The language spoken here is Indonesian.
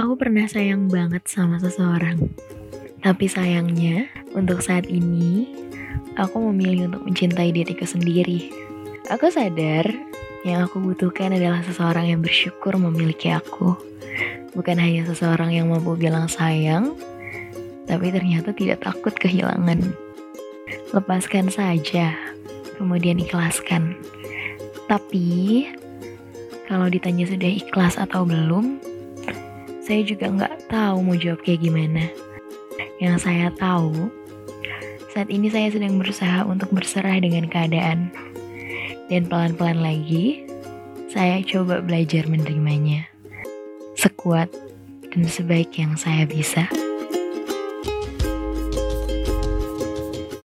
Aku pernah sayang banget sama seseorang. Tapi sayangnya, untuk saat ini, aku memilih untuk mencintai diriku sendiri. Aku sadar, yang aku butuhkan adalah seseorang yang bersyukur memiliki aku. Bukan hanya seseorang yang mampu bilang sayang, tapi ternyata tidak takut kehilangan. Lepaskan saja, kemudian ikhlaskan. Tapi, kalau ditanya sudah ikhlas atau belum, saya juga nggak tahu mau jawab kayak gimana. Yang saya tahu, saat ini saya sedang berusaha untuk berserah dengan keadaan. Dan pelan-pelan lagi, saya coba belajar menerimanya. Sekuat dan sebaik yang saya bisa.